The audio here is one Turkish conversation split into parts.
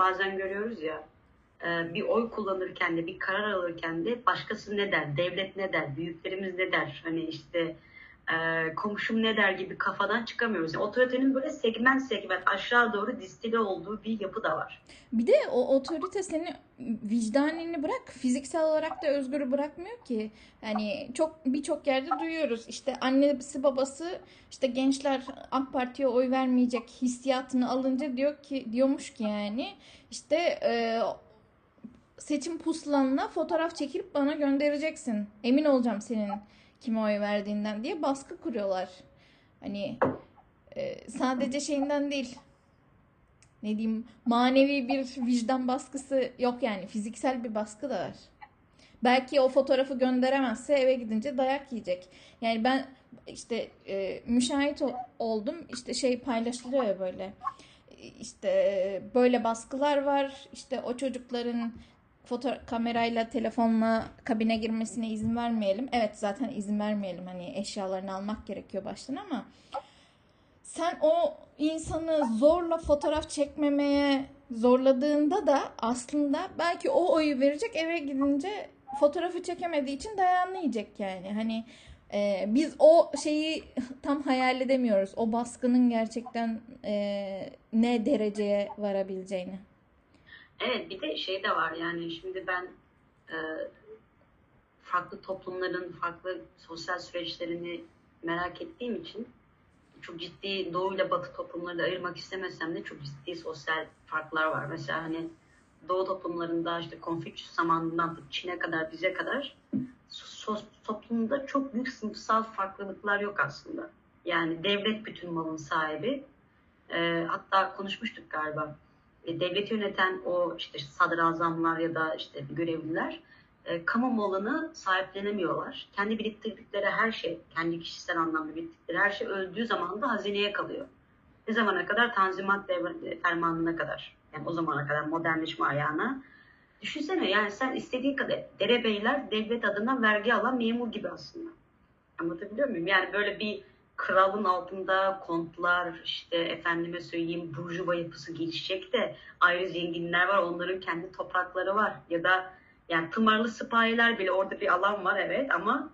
bazen görüyoruz ya e, bir oy kullanırken de bir karar alırken de başkası ne der, devlet ne der, büyüklerimiz ne der, hani işte e, komşum ne der gibi kafadan çıkamıyoruz. Yani otoritenin böyle segment segment aşağı doğru distile olduğu bir yapı da var. Bir de o otorite seni vicdanini bırak fiziksel olarak da özgür bırakmıyor ki. Yani çok birçok yerde duyuyoruz. İşte annesi babası işte gençler AK Parti'ye oy vermeyecek hissiyatını alınca diyor ki diyormuş ki yani işte e, seçim pusulanına fotoğraf çekip bana göndereceksin. Emin olacağım senin kime oy verdiğinden diye baskı kuruyorlar. Hani e, sadece şeyinden değil. Ne diyeyim manevi bir vicdan baskısı yok yani fiziksel bir baskı da var. Belki o fotoğrafı gönderemezse eve gidince dayak yiyecek. Yani ben işte e, müşahit oldum. İşte şey paylaşılıyor ya böyle. İşte böyle baskılar var. İşte o çocukların foto kamerayla telefonla kabine girmesine izin vermeyelim. Evet zaten izin vermeyelim. Hani eşyalarını almak gerekiyor baştan ama sen o insanı zorla fotoğraf çekmemeye zorladığında da aslında belki o oyu verecek eve gidince fotoğrafı çekemediği için dayağını yani. Hani e, biz o şeyi tam hayal edemiyoruz. O baskının gerçekten e, ne dereceye varabileceğini. Evet bir de şey de var yani şimdi ben e, farklı toplumların farklı sosyal süreçlerini merak ettiğim için çok ciddi doğu ile batı toplumları da ayırmak istemesem de çok ciddi sosyal farklar var. Mesela hani doğu toplumlarında işte Konfüçyüs zamanından Çin'e kadar bize kadar sos, toplumda çok büyük sınıfsal farklılıklar yok aslında. Yani devlet bütün malın sahibi. E, hatta konuşmuştuk galiba e, devleti yöneten o işte sadrazamlar ya da işte görevliler e, kamu malını sahiplenemiyorlar. Kendi biriktirdikleri her şey, kendi kişisel anlamda biriktirdikleri her şey öldüğü zaman da hazineye kalıyor. Ne zamana kadar? Tanzimat fermanına kadar. Yani o zamana kadar modernleşme ayağına. Düşünsene yani sen istediğin kadar derebeyler devlet adına vergi alan memur gibi aslında. Anlatabiliyor muyum? Yani böyle bir kralın altında kontlar işte efendime söyleyeyim burjuva yapısı gelişecek de ayrı zenginler var onların kendi toprakları var ya da yani tımarlı sipahiler bile orada bir alan var evet ama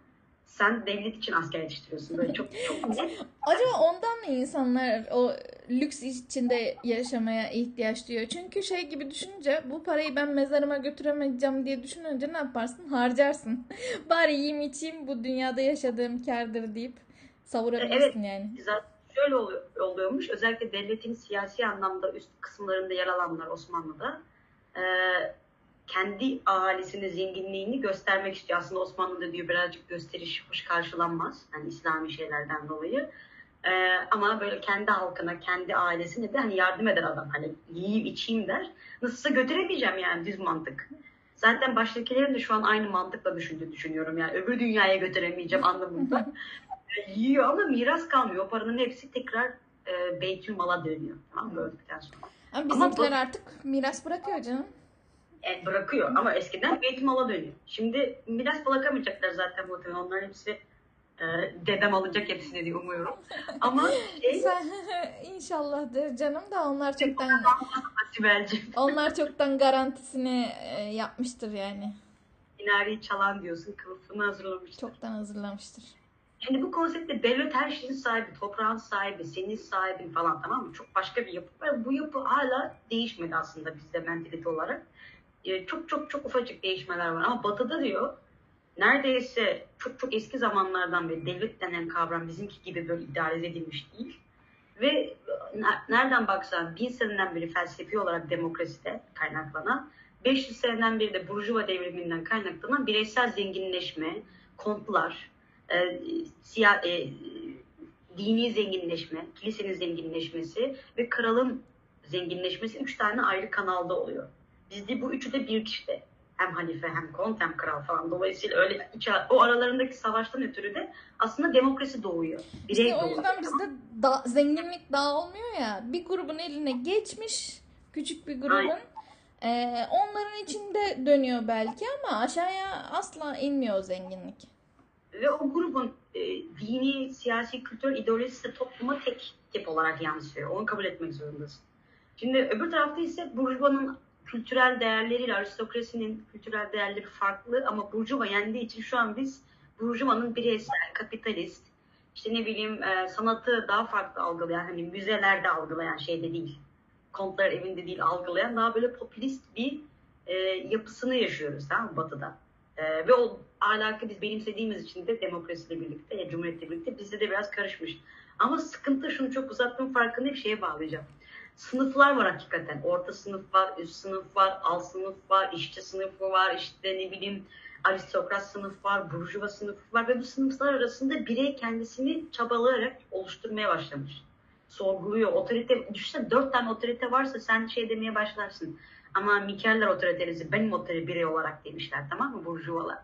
sen devlet için asker yetiştiriyorsun böyle çok çok net. Acaba ondan mı insanlar o lüks içinde yaşamaya ihtiyaç duyuyor? Çünkü şey gibi düşününce bu parayı ben mezarıma götüremeyeceğim diye düşününce ne yaparsın? Harcarsın. Bari yiyeyim içeyim bu dünyada yaşadığım kardır deyip savurabilirsin evet, yani. Zaten şöyle oluyor, oluyormuş. Özellikle devletin siyasi anlamda üst kısımlarında yer alanlar Osmanlı'da e, kendi ahalisinin zenginliğini göstermek istiyor. Aslında Osmanlı'da diyor birazcık gösteriş hoş karşılanmaz. Yani İslami şeylerden dolayı. Ee, ama böyle kendi halkına, kendi ailesine de hani yardım eder adam. Hani yiyeyim içeyim der. Nasılsa götüremeyeceğim yani düz mantık. Zaten baştakilerin de şu an aynı mantıkla düşündüğünü düşünüyorum. Yani öbür dünyaya götüremeyeceğim anlamında. yiyor ama miras kalmıyor. O paranın hepsi tekrar e, Beytül Mal'a dönüyor. Tamam mı? Öldükten sonra. Ama bizimkiler ama, artık miras bırakıyor canım. E, bırakıyor ama eskiden Beytül Mal'a dönüyor. Şimdi miras bırakamayacaklar zaten muhtemelen. Onların hepsi e, dedem alacak hepsini diye umuyorum. Ama şey... Sen, inşallahdır canım da onlar çoktan onlar çoktan garantisini e, yapmıştır yani. Minareyi çalan diyorsun kılıfını hazırlamıştır. Çoktan hazırlamıştır. Şimdi bu konseptte devlet her şeyin sahibi, toprağın sahibi, senin sahibin falan tamam mı? Çok başka bir yapı var. Bu yapı hala değişmedi aslında bizde mentalite olarak. Ee, çok çok çok ufacık değişmeler var ama batıda diyor neredeyse çok çok eski zamanlardan beri devlet denen kavram bizimki gibi böyle idare edilmiş değil. Ve nereden baksan bin seneden beri felsefi olarak demokraside kaynaklanan, 500 seneden beri de Burjuva devriminden kaynaklanan bireysel zenginleşme, kontlar, e, siya, e, dini zenginleşme, kilisenin zenginleşmesi ve kralın zenginleşmesi üç tane ayrı kanalda oluyor. Bizde bu üçü de bir kişide. Hem halife hem kont hem kral falan. Dolayısıyla öyle iki, o aralarındaki savaştan ötürü de aslında demokrasi doğuyor. Birey işte o yüzden bizde da, zenginlik daha olmuyor ya. Bir grubun eline geçmiş küçük bir grubun. Ee, onların içinde dönüyor belki ama aşağıya asla inmiyor o zenginlik ve o grubun e, dini, siyasi, kültürel ideolojisi de topluma tek tip olarak yansıyor. Onu kabul etmek zorundasın. Şimdi öbür tarafta ise Burjuva'nın kültürel değerleriyle aristokrasinin kültürel değerleri farklı ama Burjuva yendiği için şu an biz Burjuva'nın bireysel, kapitalist, işte ne bileyim e, sanatı daha farklı algılayan, hani müzelerde algılayan şeyde değil, kontlar evinde değil algılayan daha böyle popülist bir e, yapısını yaşıyoruz tamam Batı'da. E, ve o ahlakı biz benimsediğimiz için de demokrasiyle birlikte, ya cumhuriyetle birlikte bizde de biraz karışmış. Ama sıkıntı şunu çok uzattığım farkında bir şeye bağlayacağım. Sınıflar var hakikaten. Orta sınıf var, üst sınıf var, alt sınıf var, işçi sınıfı var, işte ne bileyim aristokrat sınıf var, burjuva sınıfı var ve bu sınıflar arasında birey kendisini çabalayarak oluşturmaya başlamış. Sorguluyor. Otorite, düşünsene dört tane otorite varsa sen şey demeye başlarsın. Ama Mikerler otoritesi benim otorite birey olarak demişler tamam mı burjuvalar.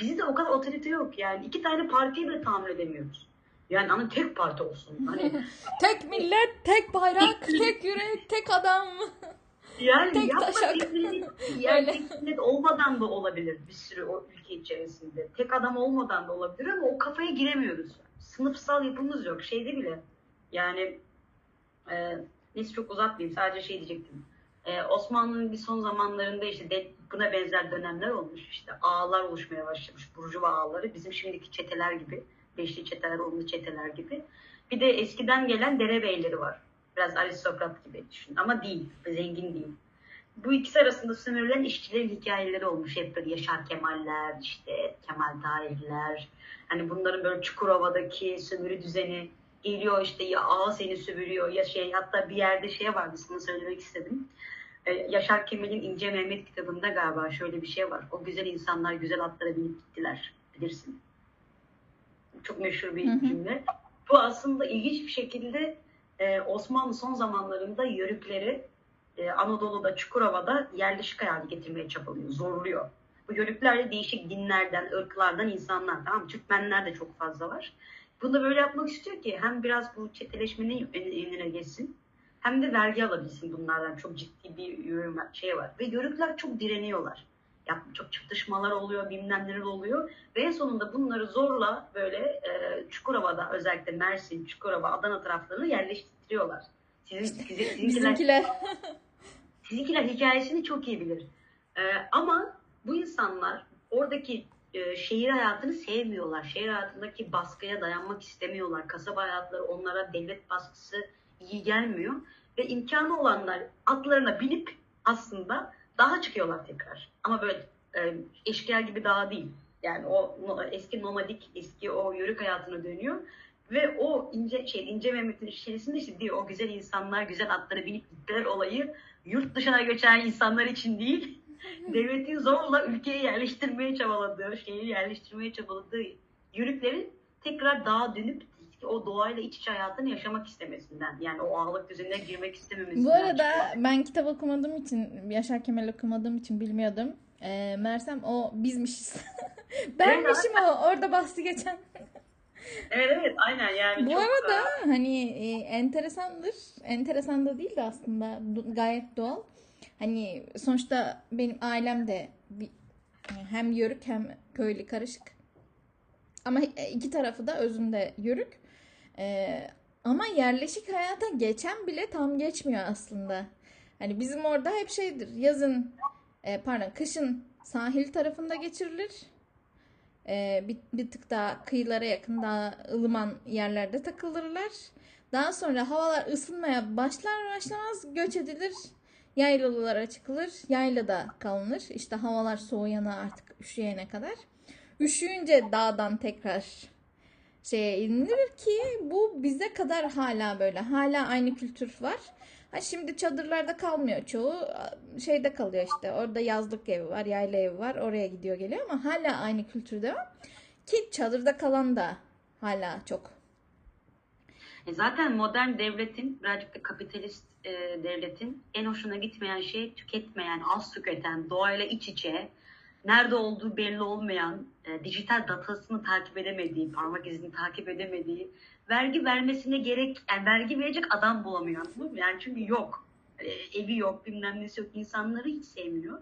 Bizde o kadar otorite yok yani. iki tane partiyi bile tahammül edemiyoruz. Yani ama tek parti olsun. Hani tek millet, tek bayrak, tek yürek, tek adam. Yani Tek yapma taşak. yani tek devlet olmadan da olabilir bir sürü o ülke içerisinde. Tek adam olmadan da olabilir ama o kafaya giremiyoruz. Sınıfsal yapımız yok. Şeyde bile yani e, neyse çok uzatmayayım sadece şey diyecektim. E, Osmanlı'nın bir son zamanlarında işte de, buna benzer dönemler olmuş. İşte ağlar oluşmaya başlamış. Burjuva ağları bizim şimdiki çeteler gibi. Beşli çeteler, onlu çeteler gibi. Bir de eskiden gelen derebeyleri var. Biraz aristokrat gibi düşün ama değil, zengin değil. Bu ikisi arasında sömürülen işçilerin hikayeleri olmuş. Hep böyle Yaşar Kemaller, işte Kemal Tahirler. Hani bunların böyle Çukurova'daki sömürü düzeni geliyor işte ya ağa seni sömürüyor ya şey hatta bir yerde şey vardı sana söylemek istedim. Ee, Yaşar Kemal'in İnce Mehmet kitabında galiba şöyle bir şey var. O güzel insanlar güzel atlara binip gittiler bilirsin. Çok meşhur bir cümle. Bu aslında ilginç bir şekilde e, Osmanlı son zamanlarında yörükleri e, Anadolu'da, Çukurova'da yerleşik hale getirmeye çabalıyor, zorluyor. Bu yörükler de değişik dinlerden, ırklardan insanlar. Tamam? Türkmenler de çok fazla var. Bunu da böyle yapmak istiyor ki hem biraz bu çeteleşmenin önüne geçsin hem de vergi alabilsin bunlardan. Çok ciddi bir şey var. Ve yörükler çok direniyorlar. Ya, çok çatışmalar oluyor, bilmem neler oluyor. Ve en sonunda bunları zorla böyle e, Çukurova'da özellikle Mersin, Çukurova, Adana taraflarını yerleştiriyorlar. Sizin, sizin, sizinkiler, Bizimkiler. sizinkiler hikayesini çok iyi bilir. Ee, ama bu insanlar oradaki e, şehir hayatını sevmiyorlar. Şehir hayatındaki baskıya dayanmak istemiyorlar. Kasaba hayatları onlara devlet baskısı iyi gelmiyor. Ve imkanı olanlar atlarına binip aslında daha çıkıyorlar tekrar. Ama böyle e, eşkıya gibi daha değil. Yani o no- eski nomadik, eski o yörük hayatına dönüyor. Ve o ince şey ince Mehmet'in içerisinde işte diyor o güzel insanlar güzel atlara binip gittiler olayı yurt dışına göçen insanlar için değil devletin zorla ülkeyi yerleştirmeye çabaladığı, şehri yerleştirmeye çabaladığı yörüklerin tekrar dağa dönüp o doğayla iç içe hayatını yaşamak istemesinden. Yani o ağalık düzenine girmek istememesinden. Bu arada çıkıyor. ben kitap okumadığım için, Yaşar Kemal okumadığım için bilmiyordum. Ee, Mersem o bizmişiz. Benmişim o orada bahsi geçen. Evet evet aynen yani. Bu çok, arada hani e, enteresandır. Enteresan da değil de aslında gayet doğal. Hani sonuçta benim ailem de bir, hem yörük hem köylü karışık. Ama iki tarafı da özünde yörük. Ee, ama yerleşik hayata geçen bile tam geçmiyor aslında. Hani bizim orada hep şeydir. Yazın e, pardon kışın sahil tarafında geçirilir. Ee, bir, bir tık daha kıyılara yakın daha ılıman yerlerde takılırlar. Daha sonra havalar ısınmaya başlar başlamaz göç edilir. Yaylalara çıkılır. Yaylada kalınır. İşte havalar soğuyana artık üşüyene kadar. Üşüyünce dağdan tekrar şeye inilir ki bu bize kadar hala böyle. Hala aynı kültür var. Ha şimdi çadırlarda kalmıyor çoğu. Şeyde kalıyor işte. Orada yazlık evi var, yayla evi var. Oraya gidiyor geliyor ama hala aynı kültür devam. Ki çadırda kalan da hala çok. E zaten modern devletin, birazcık da kapitalist e, devletin en hoşuna gitmeyen şey tüketmeyen, az tüketen, doğayla iç içe, nerede olduğu belli olmayan, e, dijital datasını takip edemediği, parmak izini takip edemediği, vergi vermesine gerek, yani vergi verecek adam bulamıyor? Yani çünkü yok. E, evi yok, bilmem nesi yok. İnsanları hiç sevmiyor.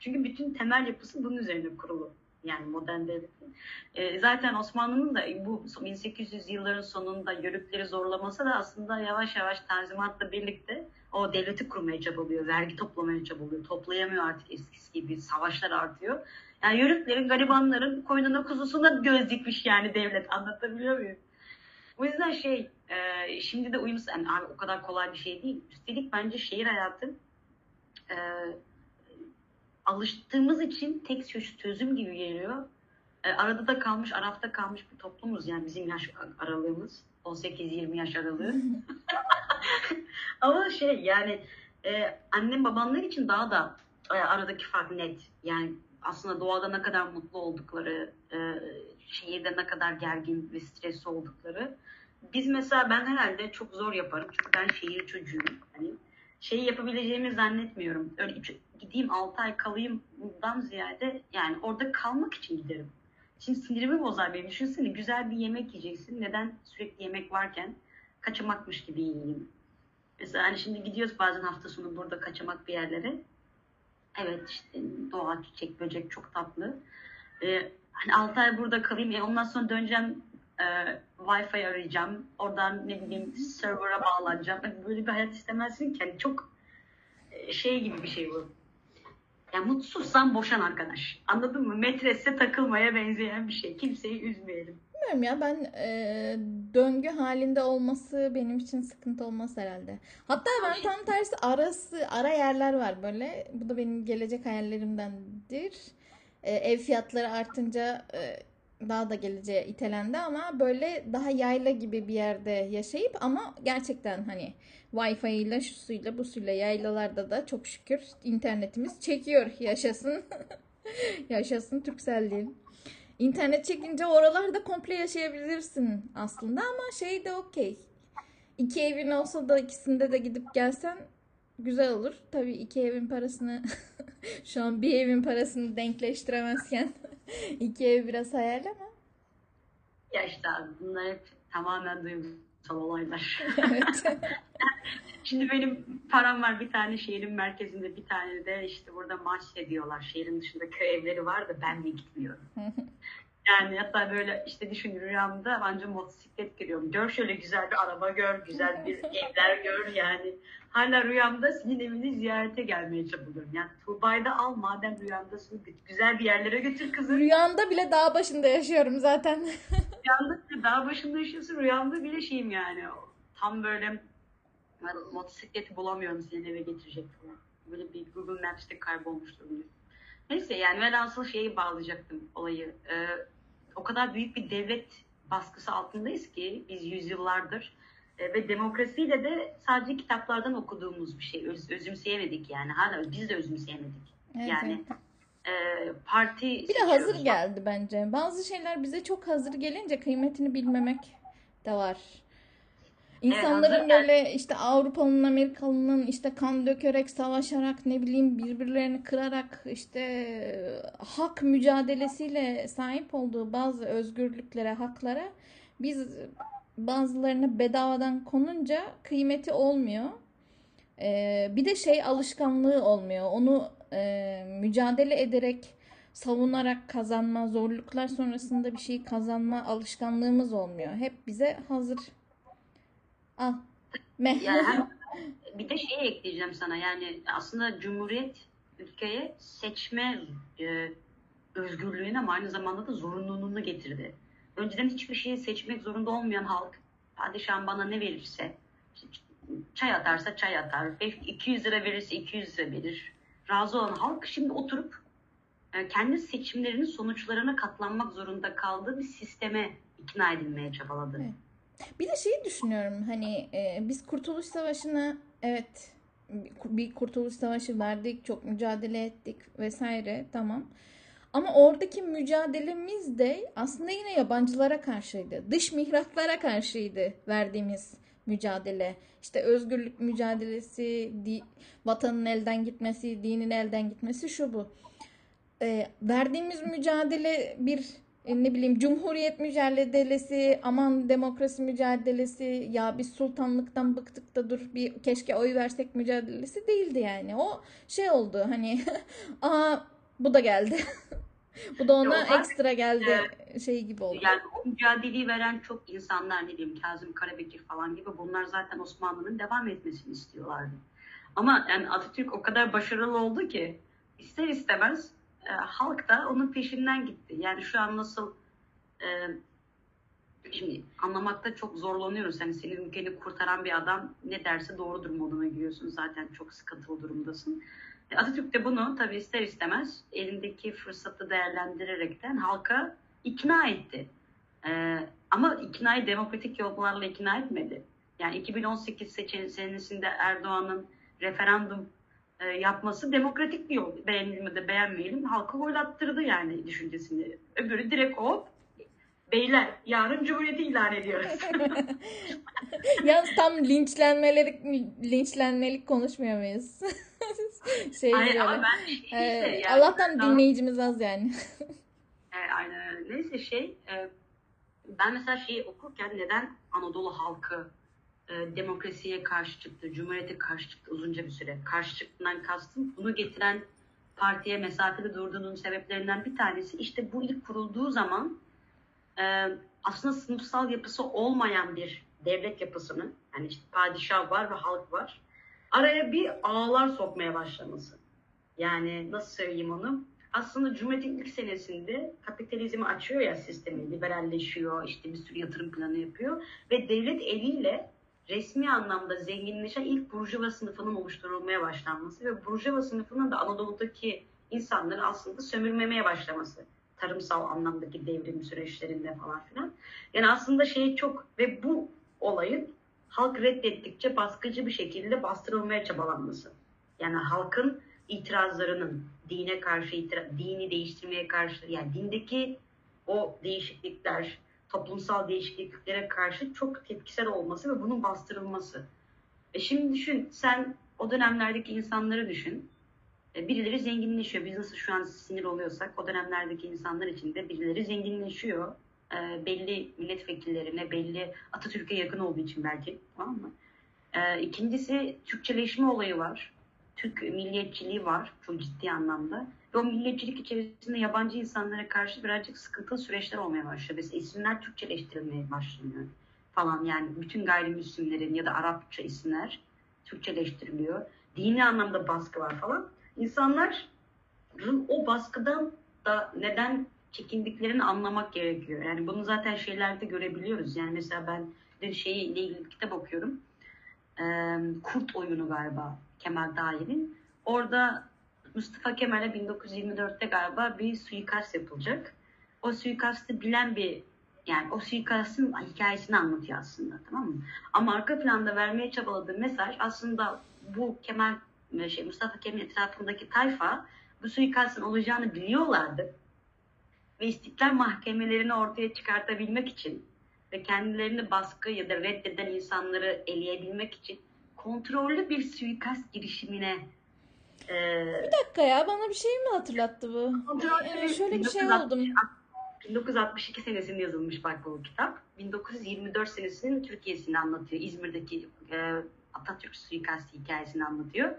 Çünkü bütün temel yapısı bunun üzerine kurulu. Yani modern devletin. E, zaten Osmanlı'nın da bu 1800 yılların sonunda yörükleri zorlaması da aslında yavaş yavaş tanzimatla birlikte o devleti kurmaya çabalıyor, vergi toplamaya çabalıyor, toplayamıyor artık eskisi gibi, savaşlar artıyor. Yani yörüklerin, garibanların koynuna kuzusuna göz dikmiş yani devlet. Anlatabiliyor muyum? O yüzden şey, e, şimdi de uyum, yani abi o kadar kolay bir şey değil. Üstelik bence şehir hayatı e, alıştığımız için tek çözüm gibi geliyor. E, arada da kalmış, arafta kalmış bir toplumuz yani bizim yaş aralığımız. 18-20 yaş aralığı. Ama şey yani e, annem babamlar için daha da e, aradaki fark net. Yani aslında doğada ne kadar mutlu oldukları, e, şehirde ne kadar gergin ve stresli oldukları. Biz mesela ben herhalde çok zor yaparım çünkü ben şehir çocuğuyum. Hani şeyi yapabileceğimi zannetmiyorum. Öyle gideyim 6 ay kalayım bundan ziyade yani orada kalmak için giderim. Şimdi sinirimi bozar benim. Düşünsene güzel bir yemek yiyeceksin. Neden sürekli yemek varken kaçamakmış gibi yiyeyim. Mesela hani şimdi gidiyoruz bazen hafta sonu burada kaçamak bir yerlere. Evet işte doğa, çiçek, böcek çok tatlı. Ee, hani 6 ay burada kalayım. E, ondan sonra döneceğim e, Wi-Fi arayacağım. Oradan ne bileyim server'a bağlanacağım. Hani böyle bir hayat istemezsin ki. Yani çok e, şey gibi bir şey bu. Yani mutsuzsan boşan arkadaş. Anladın mı? Metrese takılmaya benzeyen bir şey. Kimseyi üzmeyelim. Bilmiyorum ya ben e, döngü halinde olması benim için sıkıntı olmaz herhalde. Hatta ben tam tersi arası ara yerler var böyle. Bu da benim gelecek hayallerimdendir. E, ev fiyatları artınca e, daha da geleceğe itelendi ama böyle daha yayla gibi bir yerde yaşayıp ama gerçekten hani Wi-Fi ile şu suyla bu suyla yaylalarda da çok şükür internetimiz çekiyor. Yaşasın. Yaşasın Turkcell İnternet çekince oralarda komple yaşayabilirsin aslında ama şey de okey. İki evin olsa da ikisinde de gidip gelsen güzel olur. Tabii iki evin parasını şu an bir evin parasını denkleştiremezken iki ev biraz hayal ama. Ya işte bunlar hep tamamen duygusal olaylar. Evet. Şimdi benim param var bir tane şehrin merkezinde bir tane de işte burada maç ediyorlar. Şehrin dışında köy evleri var da ben de gitmiyorum. Yani hatta böyle işte düşün rüyamda bence motosiklet görüyorum. Gör şöyle güzel bir araba gör, güzel bir evler gör yani. Hala rüyamda senin evini ziyarete gelmeye çabalıyorum. Yani Tuğba'yı da al madem rüyamdasın güzel bir yerlere götür kızı. Rüyanda bile dağ başında yaşıyorum zaten. rüyanda bile dağ başında yaşıyorsun rüyamda bile şeyim yani. Tam böyle ben motosikleti bulamıyorum seni eve getirecek falan. Böyle bir Google Maps'te kaybolmuş durumda. Neyse yani velhasıl şeyi bağlayacaktım olayı. Ee, o kadar büyük bir devlet baskısı altındayız ki biz yüzyıllardır e, ve demokrasiyle de sadece kitaplardan okuduğumuz bir şey. Öz, özümseyemedik yani. Hala biz de özümseyemedik. Evet, yani e, parti Bir de hazır geldi bence. Bazı şeyler bize çok hazır gelince kıymetini bilmemek de var. İnsanların Evet, böyle işte Avrupalı'nın, Amerikalı'nın işte kan dökerek, savaşarak, ne bileyim birbirlerini kırarak işte hak mücadelesiyle sahip olduğu bazı özgürlüklere, haklara biz bazılarına bedavadan konunca kıymeti olmuyor. Ee, bir de şey alışkanlığı olmuyor. Onu e, mücadele ederek, savunarak kazanma, zorluklar sonrasında bir şey kazanma alışkanlığımız olmuyor. Hep bize hazır Al. Yani hem, bir de şey ekleyeceğim sana yani aslında Cumhuriyet ülkeye seçme e, özgürlüğüne ama aynı zamanda da zorunluluğunu getirdi. Önceden hiçbir şeyi seçmek zorunda olmayan halk padişahım bana ne verirse çay atarsa çay atar, 200 lira verirse 200 lira verir. Razı olan halk şimdi oturup e, kendi seçimlerinin sonuçlarına katlanmak zorunda kaldığı bir sisteme ikna edilmeye çabaladı. Evet. Bir de şeyi düşünüyorum hani e, biz Kurtuluş Savaşı'na evet bir Kurtuluş Savaşı verdik, çok mücadele ettik vesaire tamam. Ama oradaki mücadelemiz de aslında yine yabancılara karşıydı. Dış mihraklara karşıydı verdiğimiz mücadele. İşte özgürlük mücadelesi, di, vatanın elden gitmesi, dinin elden gitmesi şu bu. E, verdiğimiz mücadele bir ne bileyim cumhuriyet mücadelesi, aman demokrasi mücadelesi, ya biz sultanlıktan bıktık da dur bir keşke oy versek mücadelesi değildi yani. O şey oldu hani aa bu da geldi. Bu da ona Ya ekstra geldi şey gibi oldu. Yani o mücadeleyi veren çok insanlar ne diyeyim Kazım Karabekir falan gibi bunlar zaten Osmanlı'nın devam etmesini istiyorlardı. Ama yani Atatürk o kadar başarılı oldu ki ister istemez e, halk da onun peşinden gitti. Yani şu an nasıl e, şimdi anlamakta çok zorlanıyoruz. Yani senin ülkeni kurtaran bir adam ne derse doğrudur moduna giriyorsun. Zaten çok sıkıntılı durumdasın. E, Atatürk de bunu tabii ister istemez elindeki fırsatı değerlendirerekten halka ikna etti. Ee, ama iknayı demokratik yollarla ikna etmedi. Yani 2018 seçen senesinde Erdoğan'ın referandum e, yapması demokratik bir yol. Beğenelim de beğenmeyelim. Halka oylattırdı yani düşüncesini. Öbürü direkt hop beyler yarın cumhuriyeti ilan ediyoruz. Yalnız tam linçlenmelik linçlenmelik konuşmuyor muyuz? şey Hayır ama ben şey işte, Ee, yani- Allah'tan dinleyicimiz az yani. E, aynen öyle. Neyse şey e, ben mesela şeyi okurken neden Anadolu halkı e, demokrasiye karşı çıktı, cumhuriyete karşı çıktı uzunca bir süre. Karşı çıktığından kastım bunu getiren partiye mesafeli durduğunun sebeplerinden bir tanesi işte bu ilk kurulduğu zaman e, aslında sınıfsal yapısı olmayan bir devlet yapısını yani işte padişah var ve halk var araya bir ağlar sokmaya başlaması. Yani nasıl söyleyeyim onu? Aslında Cumhuriyet'in ilk senesinde kapitalizmi açıyor ya sistemi, liberalleşiyor, işte bir sürü yatırım planı yapıyor ve devlet eliyle resmi anlamda zenginleşen ilk burjuva sınıfının oluşturulmaya başlanması ve burjuva sınıfının da Anadolu'daki insanları aslında sömürmemeye başlaması. Tarımsal anlamdaki devrim süreçlerinde falan filan. Yani aslında şey çok ve bu olayın halk reddettikçe baskıcı bir şekilde bastırılmaya çabalanması. Yani halkın itirazlarının dine karşı itira- dini değiştirmeye karşı yani dindeki o değişiklikler toplumsal değişikliklere karşı çok tepkisel olması ve bunun bastırılması. E şimdi düşün sen o dönemlerdeki insanları düşün. E birileri zenginleşiyor. Biz nasıl şu an sinir oluyorsak o dönemlerdeki insanlar için de birileri zenginleşiyor. E, belli milletvekillerine, belli Atatürk'e yakın olduğu için belki. Tamam mı? E, ikincisi Türkçeleşme olayı var. Türk milliyetçiliği var çok ciddi anlamda. Ve o milliyetçilik içerisinde yabancı insanlara karşı birazcık sıkıntılı süreçler olmaya başlıyor. Mesela isimler Türkçeleştirilmeye başlanıyor falan. Yani bütün gayrimüslimlerin ya da Arapça isimler Türkçeleştiriliyor. Dini anlamda baskı var falan. İnsanların o baskıdan da neden çekindiklerini anlamak gerekiyor. Yani bunu zaten şeylerde görebiliyoruz. Yani mesela ben bir şeyle ilgili bir kitap okuyorum. Kurt oyunu galiba Kemal Dair'in. Orada Mustafa Kemal'e 1924'te galiba bir suikast yapılacak. O suikastı bilen bir yani o suikastın hikayesini anlatıyor aslında tamam mı? Ama arka planda vermeye çabaladığı mesaj aslında bu Kemal şey Mustafa Kemal etrafındaki tayfa bu suikastın olacağını biliyorlardı. Ve istiklal mahkemelerini ortaya çıkartabilmek için ve kendilerini baskı ya da reddeden insanları eleyebilmek için kontrollü bir suikast girişimine e, Bir dakika ya bana bir şey mi hatırlattı bu? Ee, şöyle bir şey 1960 oldum. 1962 senesinde yazılmış bak bu kitap. 1924 senesinin Türkiye'sini anlatıyor. İzmir'deki e, Atatürk suikastı hikayesini anlatıyor.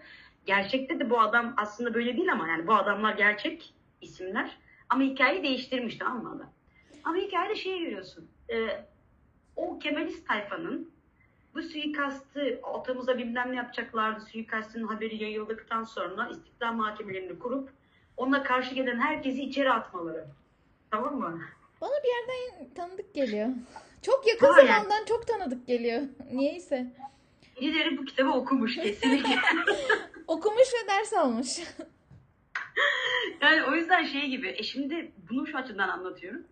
Gerçekte de bu adam aslında böyle değil ama yani bu adamlar gerçek isimler. Ama hikayeyi değiştirmiş tamam mı adam? Ama hikayede şeyi görüyorsun. E, o Kemalist tayfanın bu suikastı atamıza bilmem ne yapacaklardı. Suikastın haberi yayıldıktan sonra istiklal mahkemelerini kurup ona karşı gelen herkesi içeri atmaları. Tamam mı? Bana bir yerden tanıdık geliyor. Çok yakın Aynen. zamandan çok tanıdık geliyor. Niyeyse. Birileri bu kitabı okumuş kesinlikle. Okumuş ve ders almış. yani o yüzden şey gibi. E şimdi bunu şu açıdan anlatıyorum.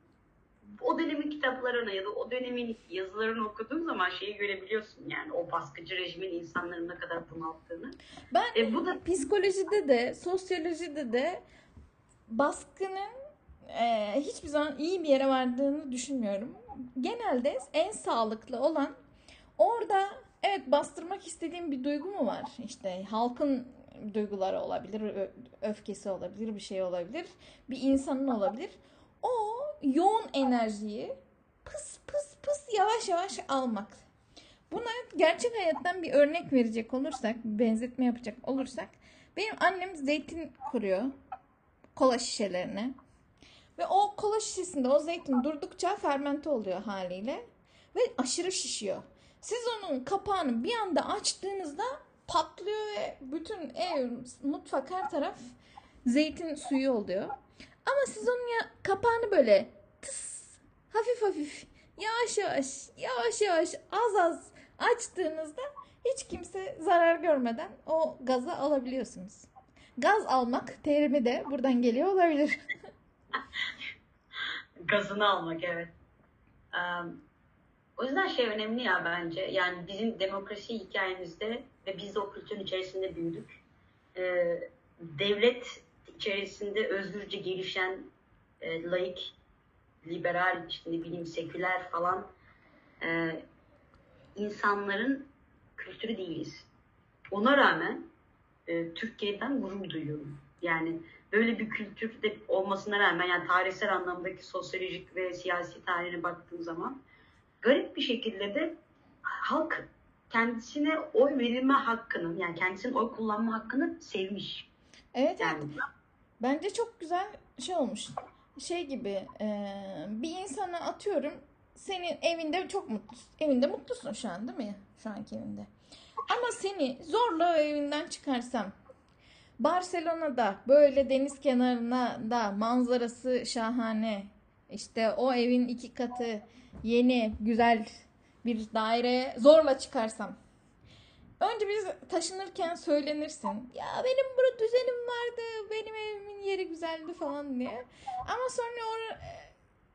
O dönemin kitaplarını ya da o dönemin yazılarını okuduğun zaman şeyi görebiliyorsun. Yani o baskıcı rejimin insanları ne kadar bunalttığını. Ben E bu da psikolojide de sosyolojide de baskının e, hiçbir zaman iyi bir yere vardığını düşünmüyorum. Genelde en sağlıklı olan orada evet bastırmak istediğim bir duygu mu var? İşte halkın duyguları olabilir, öfkesi olabilir, bir şey olabilir, bir insanın olabilir. O yoğun enerjiyi pıs pıs pıs yavaş yavaş almak. Buna gerçek hayattan bir örnek verecek olursak, benzetme yapacak olursak, benim annem zeytin kuruyor kola şişelerine. Ve o kola şişesinde o zeytin durdukça fermente oluyor haliyle. Ve aşırı şişiyor. Siz onun kapağını bir anda açtığınızda patlıyor ve bütün ev, mutfak her taraf zeytin suyu oluyor. Ama siz onun ya, kapağını böyle tıs, hafif hafif, yavaş yavaş, yavaş yavaş, az az açtığınızda hiç kimse zarar görmeden o gazı alabiliyorsunuz. Gaz almak terimi de buradan geliyor olabilir. Gazını almak evet. Um, o yüzden şey önemli ya bence. Yani bizim demokrasi hikayemizde ve biz de o kültürün içerisinde büyüdük. Ee, devlet içerisinde özgürce gelişen e, laik, liberal, işte ne bileyim seküler falan e, insanların kültürü değiliz. Ona rağmen e, Türkiye'den gurur duyuyorum. Yani böyle bir kültürde olmasına rağmen yani tarihsel anlamdaki sosyolojik ve siyasi tarihine baktığım zaman garip bir şekilde de halk kendisine oy verilme hakkını yani kendisinin oy kullanma hakkını sevmiş. Evet Yani evet. Bence çok güzel şey olmuş. Şey gibi e, bir insana atıyorum senin evinde çok mutlusun. Evinde mutlusun şu an değil mi? Şu anki evinde. Ama seni zorla evinden çıkarsam Barcelona'da böyle deniz kenarına da manzarası şahane. İşte o evin iki katı yeni güzel bir daireye zorla çıkarsam. Önce biz taşınırken söylenirsin. Ya benim burada düzenim vardı. Benim evimin yeri güzeldi falan diye. Ama sonra or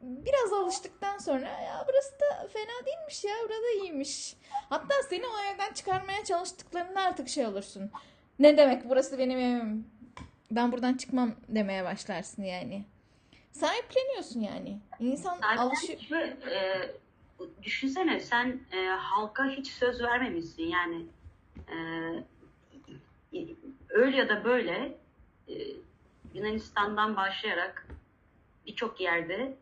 biraz alıştıktan sonra ya burası da fena değilmiş ya. Burada iyiymiş. Hatta seni o evden çıkarmaya çalıştıklarında artık şey olursun. Ne demek burası benim evim. Ben buradan çıkmam demeye başlarsın yani. Sahipleniyorsun yani. İnsan alışıyor. E, düşünsene sen e, halka hiç söz vermemişsin yani e, öyle ya da böyle e, Yunanistan'dan başlayarak birçok yerde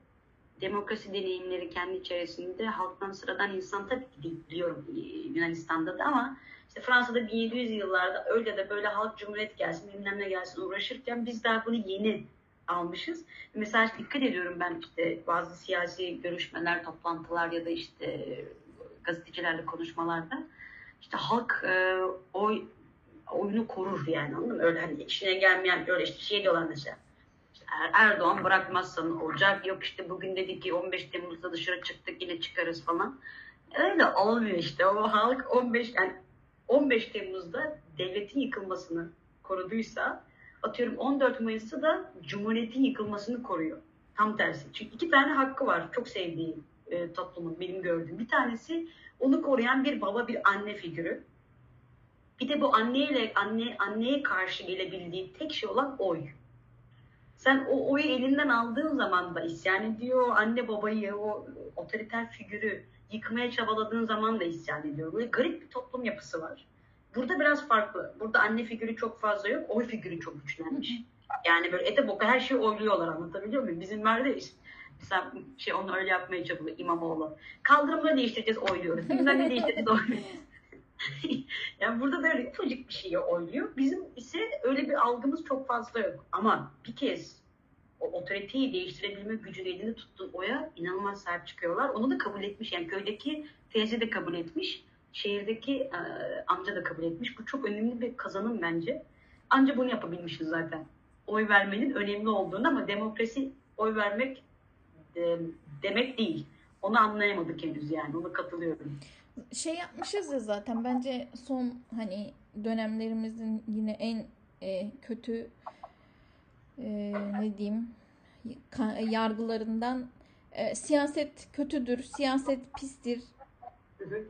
demokrasi deneyimleri kendi içerisinde halktan sıradan insan tabii ki değil, biliyorum e, Yunanistan'da da ama işte Fransa'da 1700 yıllarda öyle da böyle halk cumhuriyet gelsin bilmem ne gelsin uğraşırken biz daha bunu yeni almışız. Mesela dikkat ediyorum ben işte bazı siyasi görüşmeler, toplantılar ya da işte gazetecilerle konuşmalarda işte halk e, oy oyunu korur yani anladın mı? Öyle hani içine gelmeyen öyle işte şey diyorlar mesela. İşte Er- Erdoğan bırakmazsan olacak. Yok işte bugün dedik ki 15 Temmuz'da dışarı çıktık yine çıkarız falan. Öyle olmuyor işte. O halk 15 yani 15 Temmuz'da devletin yıkılmasını koruduysa atıyorum 14 Mayıs'ta da Cumhuriyet'in yıkılmasını koruyor. Tam tersi. Çünkü iki tane hakkı var. Çok sevdiğim e, toplumun benim gördüğüm. Bir tanesi onu koruyan bir baba, bir anne figürü. Bir de bu anneyle anne anneye karşı gelebildiği tek şey olan oy. Sen o oyu elinden aldığın zaman da isyan ediyor. Anne babayı, o otoriter figürü yıkmaya çabaladığın zaman da isyan ediyor. Böyle garip bir toplum yapısı var. Burada biraz farklı. Burada anne figürü çok fazla yok. Oy figürü çok güçlenmiş. Yani böyle ete boka her şeyi oyluyorlar anlatabiliyor muyum? Bizim var işte mesela şey onu öyle yapmaya çalışıyor İmamoğlu. Kaldırımları değiştireceğiz oyluyoruz. Bilmem ne değiştireceğiz oyluyoruz. yani burada böyle ufacık bir şeyi oyluyor. Bizim ise öyle bir algımız çok fazla yok. Ama bir kez o otoriteyi değiştirebilme gücünü elinde tuttuğun oya inanılmaz sahip çıkıyorlar. Onu da kabul etmiş. Yani köydeki teyze de kabul etmiş. Şehirdeki e, amca da kabul etmiş. Bu çok önemli bir kazanım bence. Anca bunu yapabilmişiz zaten. Oy vermenin önemli olduğunu ama demokrasi oy vermek e, demek değil. Onu anlayamadık henüz yani. Ona katılıyorum. şey yapmışız ya zaten bence son hani dönemlerimizin yine en e, kötü e, ne diyeyim yargılarından e, siyaset kötüdür, siyaset pistir. Hı hı.